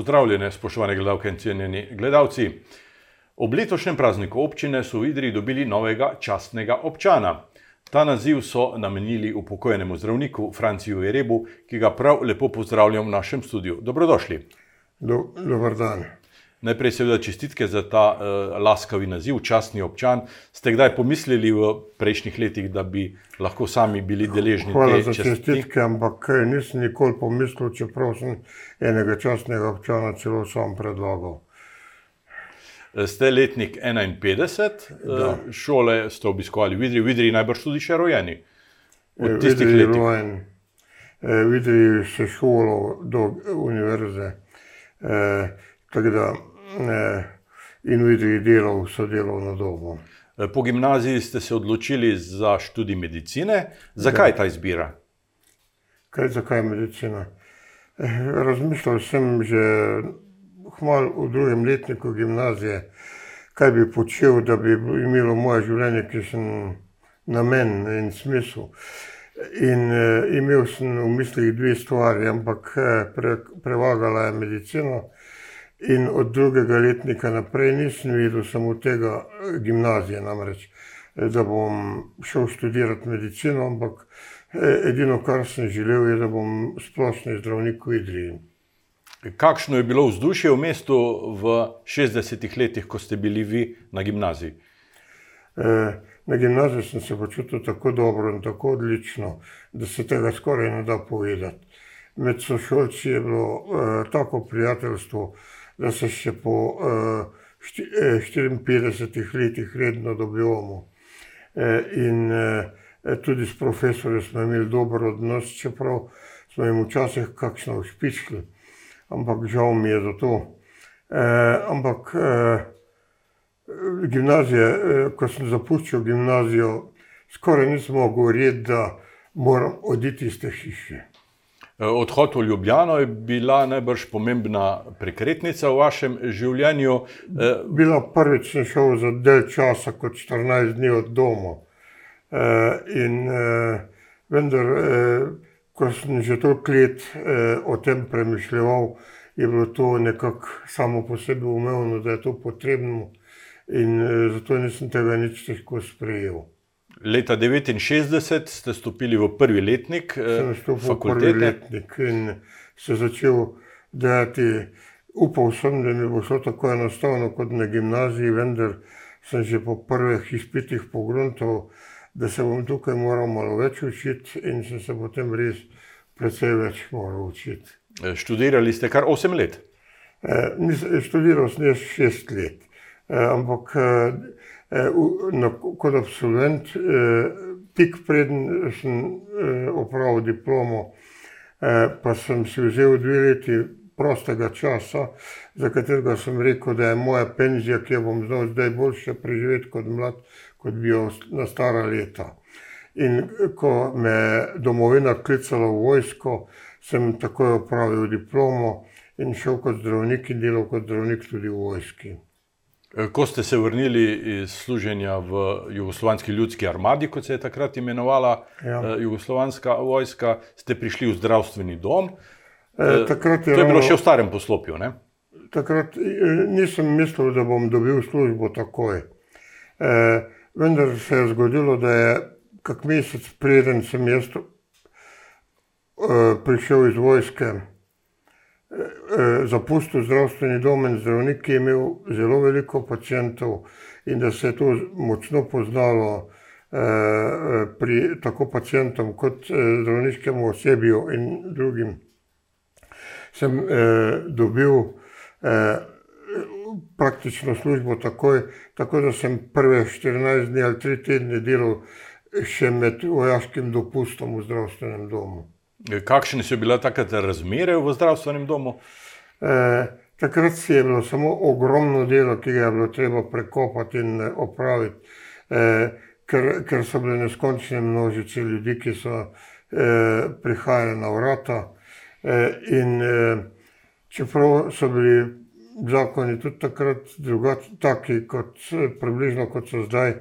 Pozdravljene, spoštovane gledalke in cenjeni gledalci. Ob letošnjem prazniku občine so v Idriji dobili novega častnega občana. Ta naziv so namenili upokojenemu zdravniku Franciju Jerebu, ki ga prav lepo pozdravljam v našem studiu. Dobrodošli. Do, dobar dan. Najprej seveda čestitke za ta uh, laskavi naziv, častni občan. Ste kdaj pomislili v prejšnjih letih, da bi lahko sami bili deležni Hvala te za čestitke? čestitke, ampak eh, nisem nikoli pomislil, čeprav sem enega častnega občana celo sam predlagal. Ste letnik 51, Da. eh, šole ste obiskovali v Idriji, v Idriji najbrž tudi še rojeni. Eh, Od tistih Vidri letih. rojen, eh, Vidri se šolo do univerze, eh, tako da eh, in Vidri delal so delovno dobo. Eh, Po gimnaziji ste se odločili za študij medicine. Zakaj ta izbira? Kaj, zakaj medicina? Eh, Razmišljal sem že hmal v drugem letniku gimnazije, kaj bi počel, da bi imelo moje življenje, ki sem namen in smisel. In eh, imel sem v mislih dve stvari, ampak pre, prevagala je medicina. In od drugega letnika naprej nisem videl samo tega eh, gimnazije, namreč, eh, da bom šel študirati medicino, ampak eh, edino, kar sem želel, je, da bom splošni zdravnik v Idriji. Kakšno je bilo vzdušje v mestu v 60-ih letih, ko ste bili vi na gimnaziji? Na gimnaziji sem se počutil tako dobro in tako odlično, da se tega skoraj ne da povedati. Med sošolci je bilo tako prijateljstvo, da se še po eh, šti, eh, 54 letih redno dobivamo. Eh, in eh, tudi s profesorjem smo imeli dober odnos, čeprav smo jim včasih kakšno ušpičili, ampak žal mi je za to. Eh, ampak eh, gimnazije, eh, ko sem zapuščal gimnazijo, skoraj nisem mogel verjeti, da moram oditi iz te hiše. Odhod v Ljubljano je bila najbrž pomembna prekretnica v vašem življenju. Eh, Bila prvič sem šel za del časa, kot 14 dni od doma. Eh, in eh, vendar, ko sem že toliko let o tem premišljal, je bilo to nekako samo po sebi umevno, da je to potrebno, in zato nisem tega nič težko sprejel. Leta 1969 ste stopili v prvi letnik eh, sem stopil v prvi fakultete. letnik in se začel delati. Upal sem, da mi bo šlo tako enostavno kot na gimnaziji, vendar sem že po prvih izpitih pogruntal, da se bom tukaj moral malo več učiti in sem se potem res precej več moral učiti. Eh, Študirali ste kar 8 let. Eh, nis- Študiral sem jaz šest let, eh, ampak na, kot absolvent, eh, tik preden sem eh, opravil diplomo, eh, pa sem si vzel dve leti prostega časa, za katerega sem rekel, da je moja penzija, ki jo bom znal zdaj boljše preživeti kot mlad, kot bi jo na stara leta. In ko me je domovina klicala v vojsko, sem takoj opravil diplomo in šel kot zdravnik in delal kot zdravnik tudi v vojski. Eh, Ko ste se vrnili iz služenja v Jugoslovanski ljudski armadi, kot se je takrat imenovala Ja. ja. Jugoslovanska vojska, ste prišli v zdravstveni dom. E, takrat To je, je bilo še v starem poslopju. Ne? takrat eh, nisem mislil, da bom dobil službo takoj. E, vendar se je zgodilo, da je kak mesec preden sem jaz e, prišel iz vojske, zapustil zdravstveni dom in zdravnik je imel zelo veliko pacijentov in da se je to močno poznalo e, e, pri tako pacijentom kot e, zdravniškemu osebju in drugim. Sem eh, dobil eh, praktično službo takoj, tako da sem prve 14 dni ali 3 tedne delal še med vojaškim dopustom v zdravstvenem domu. Kakšne so bile takrat razmere v zdravstvenem domu? Eh, takrat je bilo samo ogromno dela, ki ga je bilo treba prekopati in eh, opraviti, eh, ker, ker so bile neskončne množice ljudi, ki so eh, prihajali na vrata. Eh, in eh, čeprav so bili zakoni tudi takrat drugačni, taki kot približno kot so zdaj,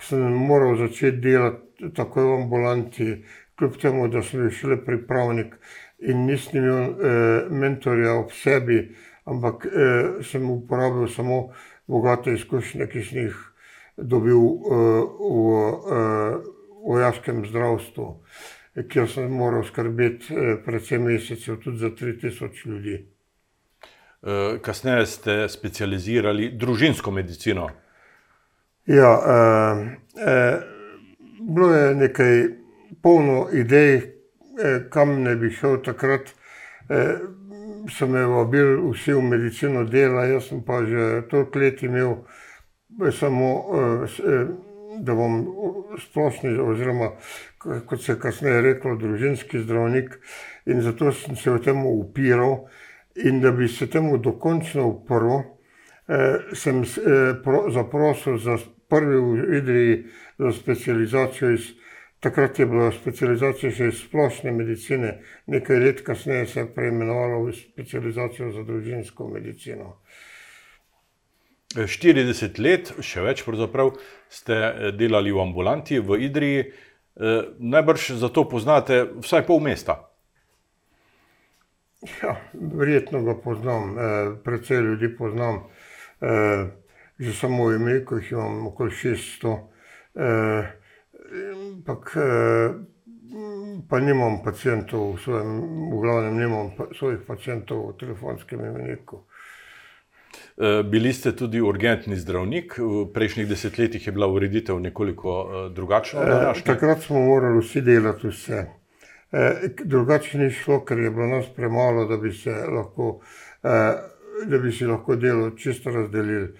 sem moral začeti delati takoj v ambulanti, kljub temu, da sem bil šele pripravnik, in nisem imel eh, mentorja ob sebi, ampak eh, sem uporabil samo bogate izkušnje, ki sem jih dobil eh, v eh, vojaškem zdravstvu, kjer sem moral skrbeti eh, predvsem mesecev tudi za 3000 ljudi. Eh, kasneje ste specializirali družinsko medicino. Ja, eh, eh, bilo je nekaj polno idej, eh, kam ne bi šel takrat. Eh, so me vabili vsi v medicino dela, jaz sem pa že toliko let imel eh, samo, da bom splošni, oziroma kot se je kasneje reklo, družinski zdravnik in zato sem se v tem upiral in da bi se temu dokončno uprl, sem pro, zaprosil za prvi v Idriji za specializacijo iz Takrat je bila specializacija še iz splošne medicine, nekaj let kasneje se je preimenovalo v specializacijo za družinsko medicino. 40 let, še več, pravzaprav ste delali v ambulanti v Idriji, eh, najbrž zato poznate vsaj pol mesta. Ja, verjetno ga poznam, eh, predvsej ljudi poznam, eh, že samo v imeku jih imam okoli 600. Ampak eh, pa nimam pacijentov v svojem, v glavnem nimam svojih pacijentov v telefonskem imeniku. Eh, bili ste tudi urgentni zdravnik, v prejšnjih desetletjih je bila ureditev nekoliko eh, drugačna. Takrat smo morali vsi delati vse. Drugače ni šlo, ker je bilo nas premalo, da bi se lahko, da bi si lahko delo čisto razdelili.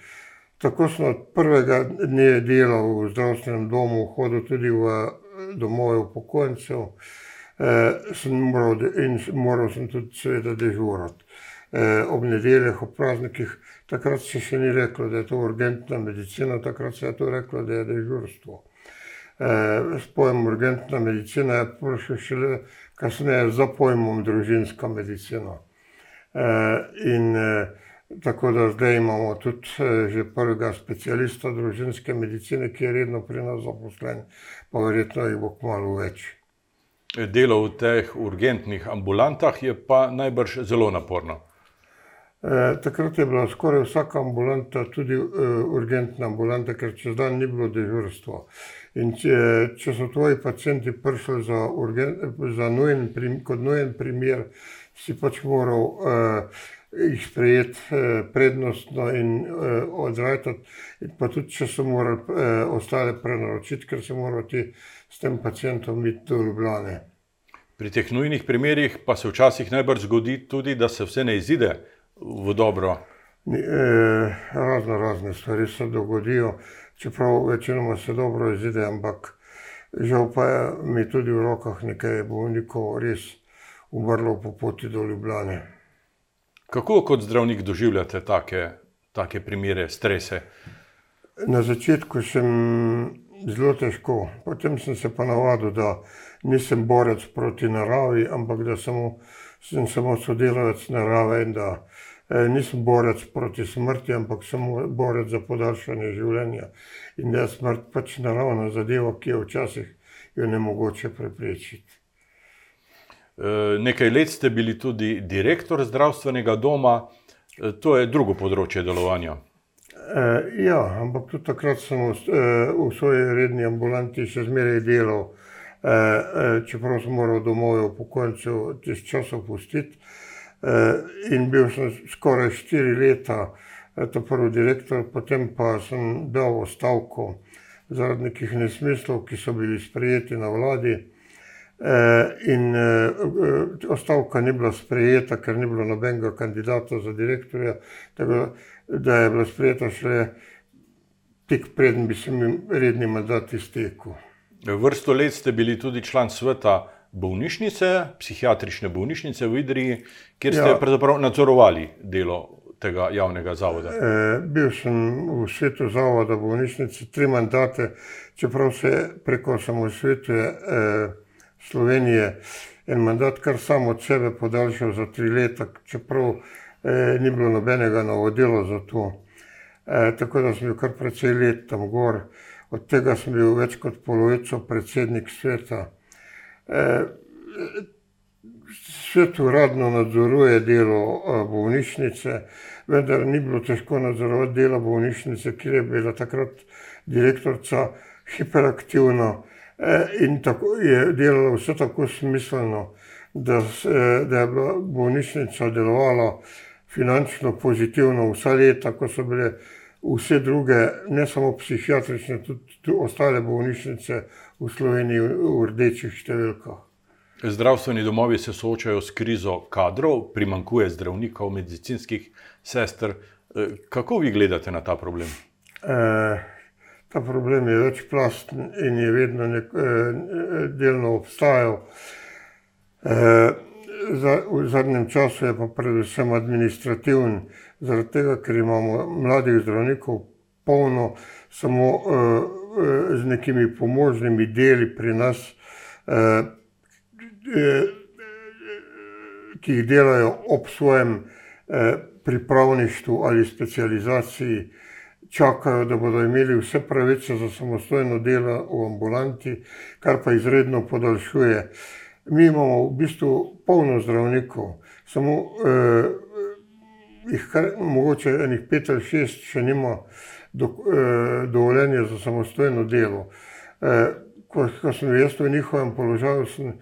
Tako sem od prvega dne delal v zdravstvenem domu, hodil tudi v domove upokojencev eh, moral, in moral sem tudi seveda dežurati. Eh, ob nedeljah, ob praznikih, takrat se še ni reklo, da je to urgentna medicina, takrat se je to reklo, da je dežurstvo. Eh, s pojmom urgentna medicina je prišel šele kasneje za pojmom družinska medicina. Eh, in eh, Tako da zdaj imamo tudi eh, že prvega specialista družinske medicine, ki je redno pri nas zaposlen, pa verjetno jih bo kmalo več. Delo v teh urgentnih ambulantah je pa najbrž zelo naporno. E, takrat je bila skoraj vsaka ambulanta tudi e, urgentna ambulanta, ker čez dan ni bilo dežurstvo. In če, če so tvoji pacijenti prišli za, urgent, za nujen, kot nujen primer, si pač moral. E, jih sprejeti eh, prednostno in eh, odrajati, pa tudi, če so morali eh, ostale prenaročiti, ker se morajo ti s tem pacijentom biti do Ljubljane. Pri teh nujnih primerih pa se včasih najbrž zgodi tudi, da se vse ne izide v dobro. Razno razne stvari se dogodijo, čeprav večinoma se dobro izide, ampak žal pa je mi tudi v rokah nekaj bolnikov res umrlo po poti do Ljubljane. Kako kot zdravnik doživljate take, take primere, strese? Na začetku sem zelo težko, potem sem se pa navadil, da nisem borec proti naravi, ampak da samo, sem samo sodelavec narave in da eh, nisem borec proti smrti, ampak samo borec za podaljšanje življenja. In da je smrt pač naravna zadeva, ki je včasih jo ne mogoče preprečiti. Eh, nekaj let ste bili tudi direktor zdravstvenega doma, eh, to je drugo področje delovanja. E, ja, ampak tudi takrat sem v, v svoji redni ambulanti še zmeraj delal, e, čeprav sem moral domov upokojencev tiste čase opustiti. E, in bil sem skoraj štiri leta, to prvi direktor, potem pa sem dal ostavko zaradi nekih nesmislov, ki so bili sprejeti na vladi. Eh, in eh, ostavka ni bila sprejeta, ker ni bilo nobenega kandidata za direktorja, tako da je bila sprejeta šele tik preden bi se mi redni mandat iztekel. Vrsto let ste bili tudi član sveta bolnišnice, psihiatrične bolnišnice v Idriji, kjer ste ja. pravzaprav nadzorovali delo tega javnega zavoda. E, bil sem v svetu zavoda bolnišnice tri mandate, čeprav se preko samosvetuje e, Slovenije en mandat kar samo od sebe podaljšal za tri leta, čeprav eh, ni bilo nobenega navodila za to. Eh, tako da sem bil kar precej let tam gor, od tega sem bil več kot polovico predsednik sveta. Eh, svet uradno nadzoruje delo bolnišnice, vendar ni bilo težko nadzorovati delo bolnišnice, kjer je bila takrat direktorica hiperaktivna in tako je delala vse tako smiselno, da, da je bila bolnišnica delovala finančno pozitivno vsa leta, ko so bile vse druge, ne samo psihiatrične, tudi, tudi ostale bolnišnice v Sloveniji v rdečih številkah. Zdravstveni domovi se soočajo s krizo kadrov, primankuje zdravnikov, medicinskih sester. E, kako vi gledate na ta problem? E, ta problem je večplasten in je vedno nek, e, delno obstajal. E, za, v zadnjem času je pa predvsem administrativen, zaradi tega, ker imamo mladih zdravnikov polno samo e, z nekimi pomožnimi deli pri nas. Eh, ki jih delajo ob svojem eh, pripravništvu ali specializaciji, čakajo, da bodo imeli vse pravice za samostojno delo v ambulanti, kar pa izredno podaljšuje. Mi imamo v bistvu polno zdravnikov, samo eh, jih kar, mogoče enih pet ali šest še nima do, eh, dovoljenja za samostojno delo. Eh, ko, ko sem jaz v njihovem položaju, sem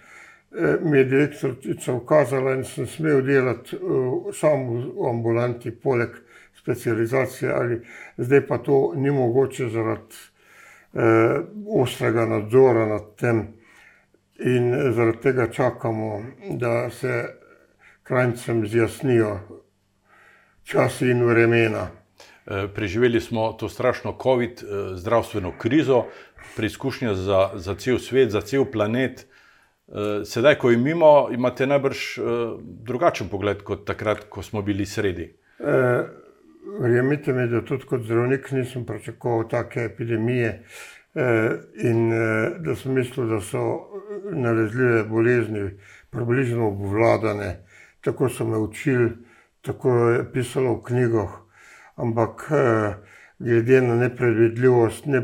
Eh, mi je direktorica ukazala in sem smel delati uh, sam v ambulanti, poleg specializacije, ali zdaj pa to ni mogoče zaradi uh, ostrega nadzora nad tem, in zaradi tega čakamo, da se krajcem zjasnijo časi in vremena. Preživeli smo to strašno COVID, zdravstveno krizo, preizkušnja za, za cel svet, za cel planet. Eh, sedaj, ko je mimo, imate najbrž drugačen pogled kot takrat, ko smo bili sredi. Verjemite mi, da tudi kot zdravnik nisem pričakoval take epidemije uh, in uh, da sem mislil, da so nalezljive bolezni približno obvladane. Tako so me učili, tako je pisalo v knjigah, ampak glede na nepredvidljivost ne,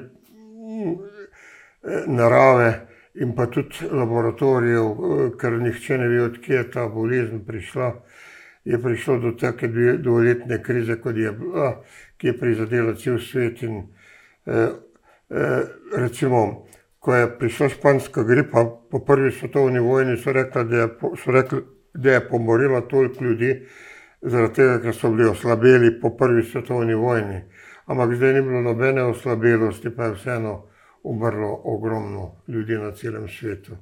narave in pa tudi laboratorijev, eh, ker nihče ne ve, odkje je ta bolezen prišla. Je prišlo do take dvoletne krize, je bila, ki je prizadela cel svet. In, eh, eh, recimo, ko je prišla španska gripa po prvi svetovni vojni, so rekli, da je, so rekli, da je pomorila toliko ljudi, zaradi tega, ker so bili oslabeli po prvi svetovni vojni. Ampak zdaj ni bilo nobene oslabelosti, pa je vseeno umrlo ogromno ljudi na celem svetu.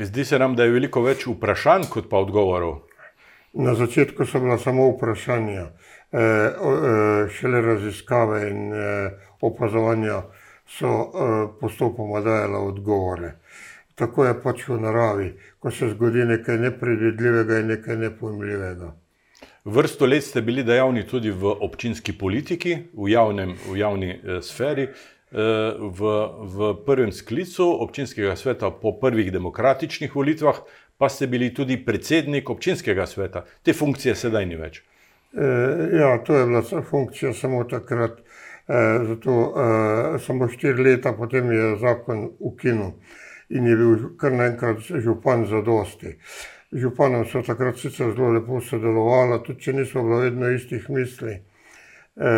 Zdi se nam, da je veliko več vprašanj kot pa odgovorov. Na začetku so bila samo vprašanja, e, e, šele raziskave in e, opazovanja so postopoma dajale odgovore. Tako je pač v naravi, ko se zgodi nekaj nepredvidljivega in nekaj nepojmljivega. Vrsto let ste bili dejavni tudi v občinski politiki, v, javnem, v javni sferi v, v prvem sklicu občinskega sveta po prvih demokratičnih volitvah, pa ste bili tudi predsednik občinskega sveta. Te funkcije sedaj ni več. E, ja, to je bila funkcija samo takrat, e, zato e, samo štiri leta potem je zakon ukinil in je bil kar naenkrat župan za dosti. Županom so takrat sicer zelo lepo sodelovali, tudi če niso bilo vedno istih misli. E,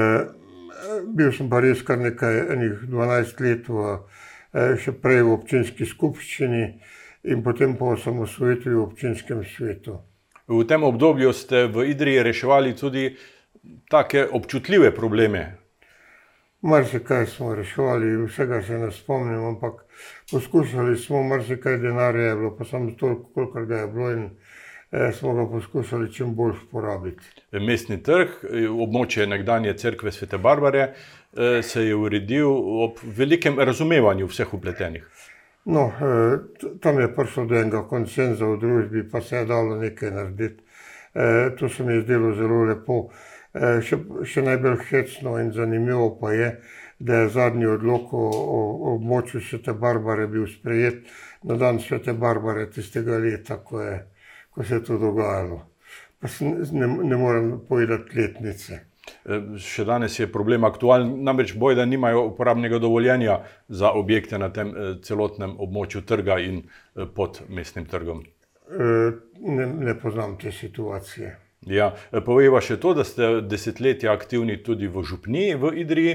bil sem pa res kar nekaj, enih 12 let, v, eh, še prej v občinski skupščini in potem po osamosvojitvi v občinskem svetu. V tem obdobju ste v Idriji reševali tudi take občutljive probleme. Marsikaj smo reševali, vsega se ne spomnim, ampak poskušali smo, marsikaj denarja je bilo, pa samo toliko, koliko ga je bilo. In, Eh, smo ga poskušali čim bolj uporabiti. Mestni trg, območje nekdanje crkve Svete Barbare, eh, se je uredil ob velikem razumevanju vseh upletenih. No, tam je prišlo do enega konsenza v družbi, pa se je dalo nekaj narediti. To se mi je zdelo zelo lepo. Še, še najbolj hecno in zanimivo pa je, da je zadnji odlog o, o območju Svete Barbare bil sprejet na dan Svete Barbare tistega leta, ko je ko se je to dogajalo. Pa ne, ne morem povedati letnice. E, še danes je problem aktualen, namreč boj, da nimajo uporabnega dovoljenja za objekte na tem e, celotnem območju trga in e, pod mestnim trgom. ne, ne poznam te situacije. Ja, povejva še to, da ste desetletja aktivni tudi v Župniji v Idriji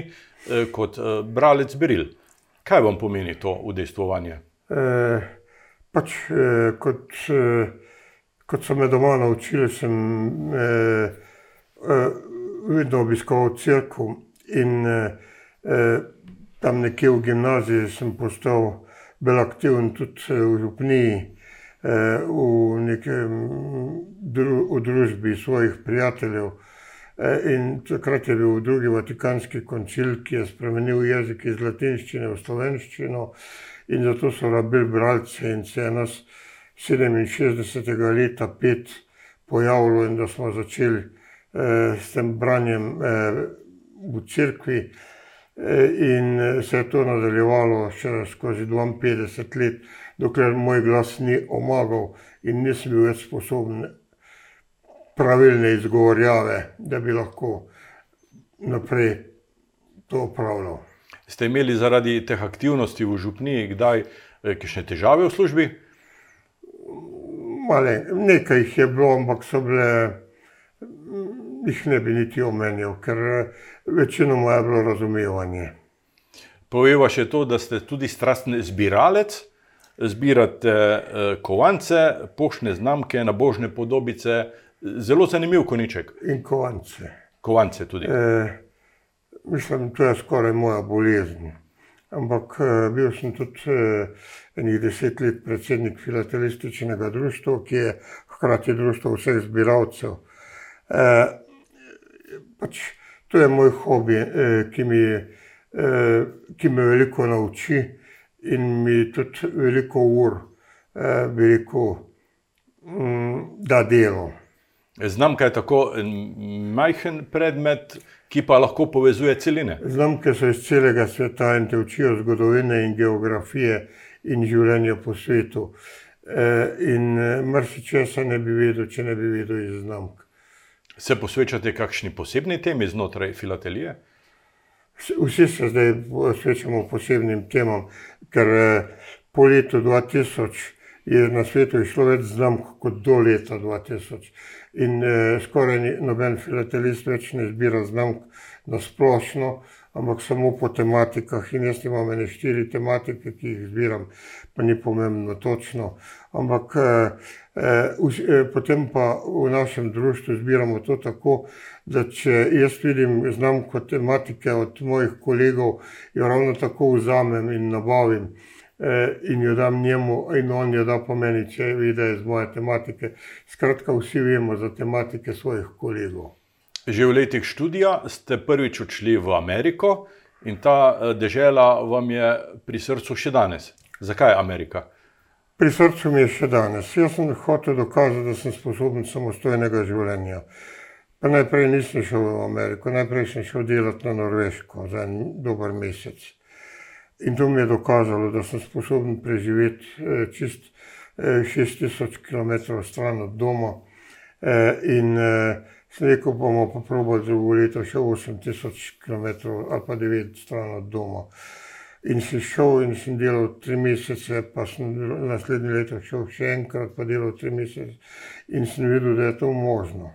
kot bralec Beril. Kaj vam pomeni to udejstvovanje? E, pač, e, kot, e, kot so me doma naučili, sem e, e, vedno obiskoval crkvu in e, tam nekje v gimnaziji sem postal bolj aktiven tudi v župniji, e, v nekem dru, družbi svojih prijateljev. E, in takrat je bil drugi vatikanski koncil, ki je spremenil jezik iz latinščine v slovenščino, in zato so rabili bralce, in se je nas 67. leta pet pojavilo, in da smo začeli eh, s tem branjem eh, v cerkvi. In se je to nadaljevalo še skozi 52 let, dokler moj glas ni omagal in nisem bil več sposoben pravilne izgovorjave, da bi lahko naprej to upravljal. Ste imeli zaradi teh aktivnosti v župniji kdaj kakšne težave v službi? Male, nekaj jih je bilo, ampak so bile, jih ne bi niti omenil, ker večinoma je bilo razumevanje. Povejva še to, da ste tudi strastni zbiralec, zbirate kovance, poštne znamke, nabožne podobice, zelo zanimiv koniček. In kovance. Kovance tudi. E, mislim, to je skoraj moja bolezen. Ampak bil sem tudi enih deset let predsednik filatelističnega društva, ki je hkrati društvo vseh zbiralcev. E, pač to je moj hobi, ki mi, ki me veliko nauči in mi tudi veliko ur, bi rekel, da delo. Znamka je tako majhen predmet, ki pa lahko povezuje celine. Znamke so iz celega sveta in te učijo zgodovine in geografije in življenja po svetu. In marsičesa ne bi vedel, če ne bi vedel iz znamk. Se posvečate kakšni posebni temi znotraj filatelije? Vsi se zdaj posvečamo posebnim temam, ker po letu 2000 je na svetu izšlo več znamk kot do leta 2000. In skoraj noben filatelist več ne zbira znamk na splošno, ampak samo po tematikah. In jaz imam ene štiri tematike, ki jih zbiram, pa ni pomembno točno. Ampak potem pa v našem društvu zbiramo to tako, da če jaz vidim znamko tematike od mojih kolegov, jo ravno tako vzamem in nabavim. In jo dam njemu in on jo da po meni, če vidi, da je iz moje tematike. Skratka, vsi vemo za tematike svojih kolegov. Že v letih študija ste prvič odšli v Ameriko in ta dežela vam je pri srcu še danes. Zakaj Amerika? Pri srcu mi je še danes. Jaz sem hotel dokazati, da sem sposoben samostojnega življenja. Pa najprej nisem šel v Ameriko, najprej sem šel delat na Norveško za en dober mesec. In to mi je dokazalo, da sem sposoben preživeti čisto šest tisoč kilometrov stran od doma. In sem rekel, bomo pa probali drugo leto še osem tisoč kilometrov ali pa devet stran od doma. In sem šel in sem delal tri mesece, pa sem naslednje leto šel še enkrat pa delal tri mesece in sem videl, da je to možno.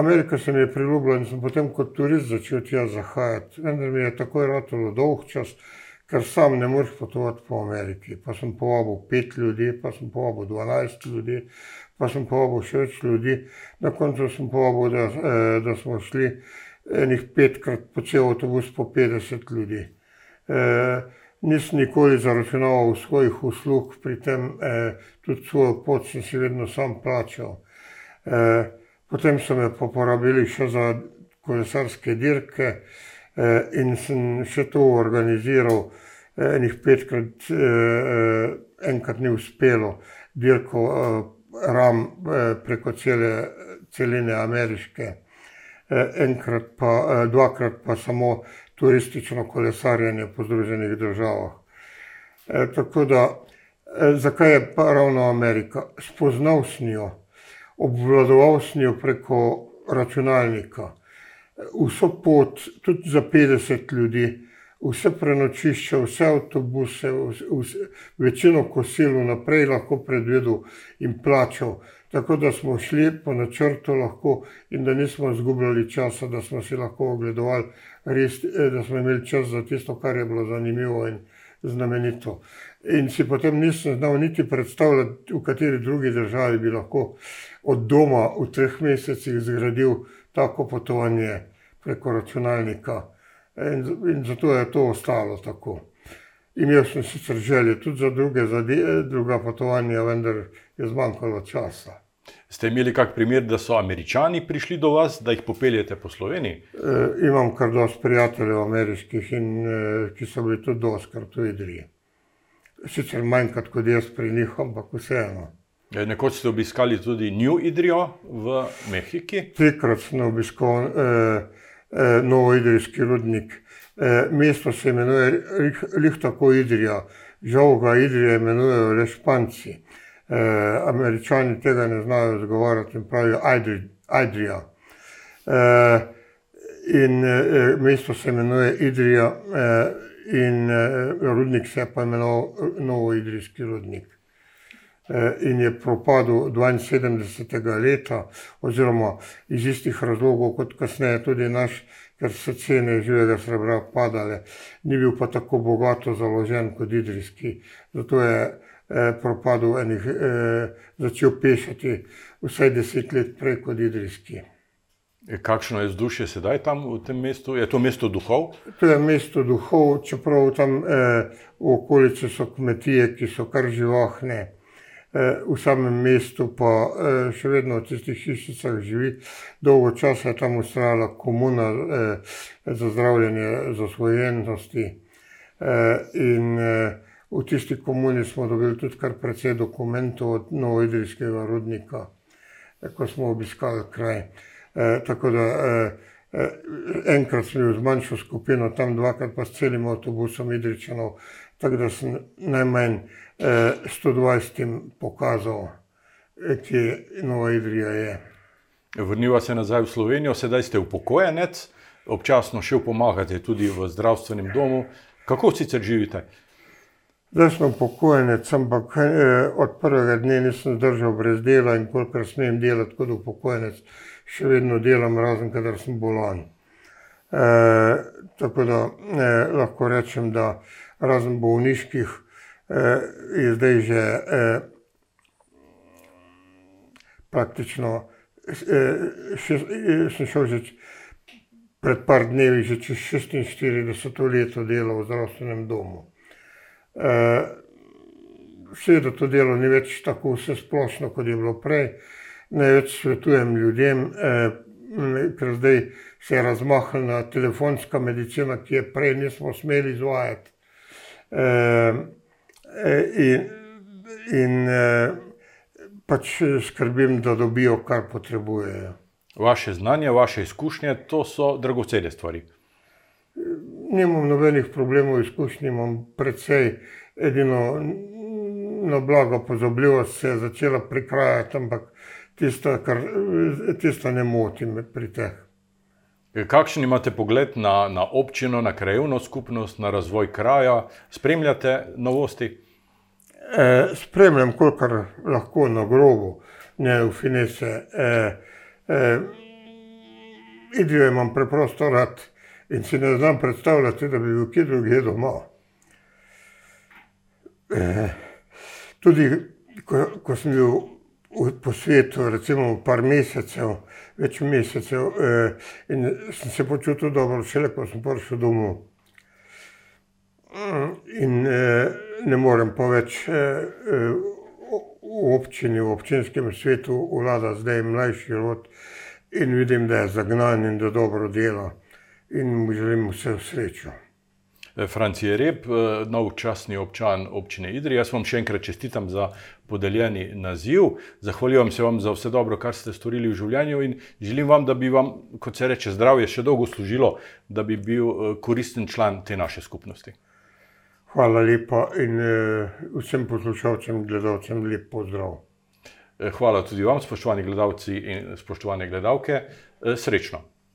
Amerika se mi je priljubila in sem potem kot turist začel tja zahajati, vendar mi je takoj ratalo dolgčas, ker sam ne moreš potovati po Ameriki. Pa sem povabil pet ljudi, pa sem povabil dvanajst ljudi, pa sem povabil še več ljudi. Na koncu sem povabil, da, da smo šli ene petkrat po cel avtobus po petdeset ljudi. Nisem nikoli zaračunaval svojih uslug pri tem, tudi svojo pot sem si vedno sam plačal. Potem so me pa povabili še za kolesarske dirke in sem še to organiziral ene petkrat, enkrat ni uspelo, dirko Ram preko cele celine ameriške. Enkrat pa, dvakrat pa samo turistično kolesarjenje po Združenih državah. Tako da, zakaj je pa ravno Amerika? Spoznal sem jo, obvladoval sem jo preko računalnika. Vso pot, tudi za petdeset ljudi, vse prenočišče, vse avtobuse, vse, večino kosil naprej lahko predvidel in plačal. Tako da smo šli po načrtu lahko in da nismo izgubljali časa, da smo si lahko ogledovali, res, eh, da smo imeli čas za tisto, kar je bilo zanimivo in znamenito. In si potem nisem znal niti predstavljati, v kateri drugi državi bi lahko od doma v treh mesecih zgradil tako potovanje preko računalnika. In, in zato je to ostalo tako. Imel sem sicer želje tudi za druge, za druga potovanja, vendar je zmanjkalo časa. Ste imeli kak primer, da so američani prišli do vas, da jih popeljete po Sloveniji? E, imam kar dosti prijateljev ameriških, in, e, ki so bili tudi doskrat v Idriji. Sicer manjkrat kot jaz pri njih, ampak vseeno. E, nekoč ste obiskali tudi New Idrijo v Mehiki. Trikrat sem obiskal e, e, Novoidrijski rudnik. E, mesto se imenuje Lih tako Idrija, žal ga Idrija imenujejo le Španci. E, američani tega ne znajo izgovarjati in pravijo Idrija. E, in e, mesto se imenuje Idrija e, in e, rudnik se pa imenoval Novoidrijski rudnik. E, in je propadel 72. leta, oziroma iz istih razlogov, kot kasneje tudi naš ker so cene živega srebra padale, ni bil pa tako bogato založen kot idrijski. Zato je eh, propadel enih, eh, začel pešati vsaj deset let prej kot idrijski. E, kakšno je vzdušje sedaj tam v tem mestu? Je to mesto duhov? To je mesto duhov, čeprav tam eh, v okolici so kmetije, ki so kar živahne. Eh, v samem mestu pa eh, še vedno v tistih hišicah živi. Dolgo časa je tam ustrajala komuna eh, za zdravljenje zasvojenosti. In v tisti komuni smo dobili tudi kar precej dokumentov od novoidrijskega rudnika, ko smo obiskali kraj. Tako da enkrat smo bili z manjšo skupino, tam dvakrat pa s celim avtobusom idričanov, tako da sem najmanj 120 pokazal, kje Nova Idrija je. Vrniva se nazaj v Slovenijo, sedaj ste upokojenec, občasno še pomagate tudi v zdravstvenem domu. Kako sicer živite? Zdaj sem upokojenec, ampak eh, od prvega dne nisem zdržal brez dela in kolikor smem delati kot upokojenec, še vedno delam, razen kadar sem bolan. Eh, tako da eh, lahko rečem, da razen bolniških eh, je zdaj že eh, praktično, šest, eh, sem šel že pred par dnevi, že čez 46 let delal v zdravstvenem domu. Seveda to delo ni več tako vse splošno, kot je bilo prej. Največ svetujem ljudem, eh, ker zdaj se je razmahnila telefonska medicina, ki je prej nismo smeli izvajati. Eh, Eh, in, in pač skrbim, da dobijo, kar potrebujejo. Vaše znanje, vaše izkušnje, to so dragocene stvari. Nimam nobenih problemov, izkušnje imam precej, edino na blago pozabljivost se je začela prikrajati, ampak tista, kar, tista ne moti me pri teh. Kakšen imate pogled na, na občino, na krajovno skupnost, na razvoj kraja, spremljate novosti? E, spremljam, kolikor lahko na grobu, ne v finese. E, e, Idijo imam preprosto rad in si ne znam predstavljati, da bi bil kje drugje doma. E, tudi ko, ko sem bil v, po svetu, recimo par mesecev, več mesecev, e, in sem se počutil dobro, šele ko sem prišel domov. In e, ne morem pa več e, v občini, v občinskem svetu vlada zdaj mlajši rod in vidim, da je zagnan in da dobro dela in mu želim vse srečo. Franci je rep, nov časni občan občine Idri. Jaz vam še enkrat čestitam za podeljeni naziv. Zahvaljujem se vam za vse dobro, kar ste storili v življenju in želim vam, da bi vam, kot se reče, zdravje še dolgo služilo, da bi bil koristen član te naše skupnosti. Hvala lepa in vsem poslušalcem, gledalcem, lep pozdrav. Hvala tudi vam, spoštovani gledalci in spoštovane gledalke. Srečno.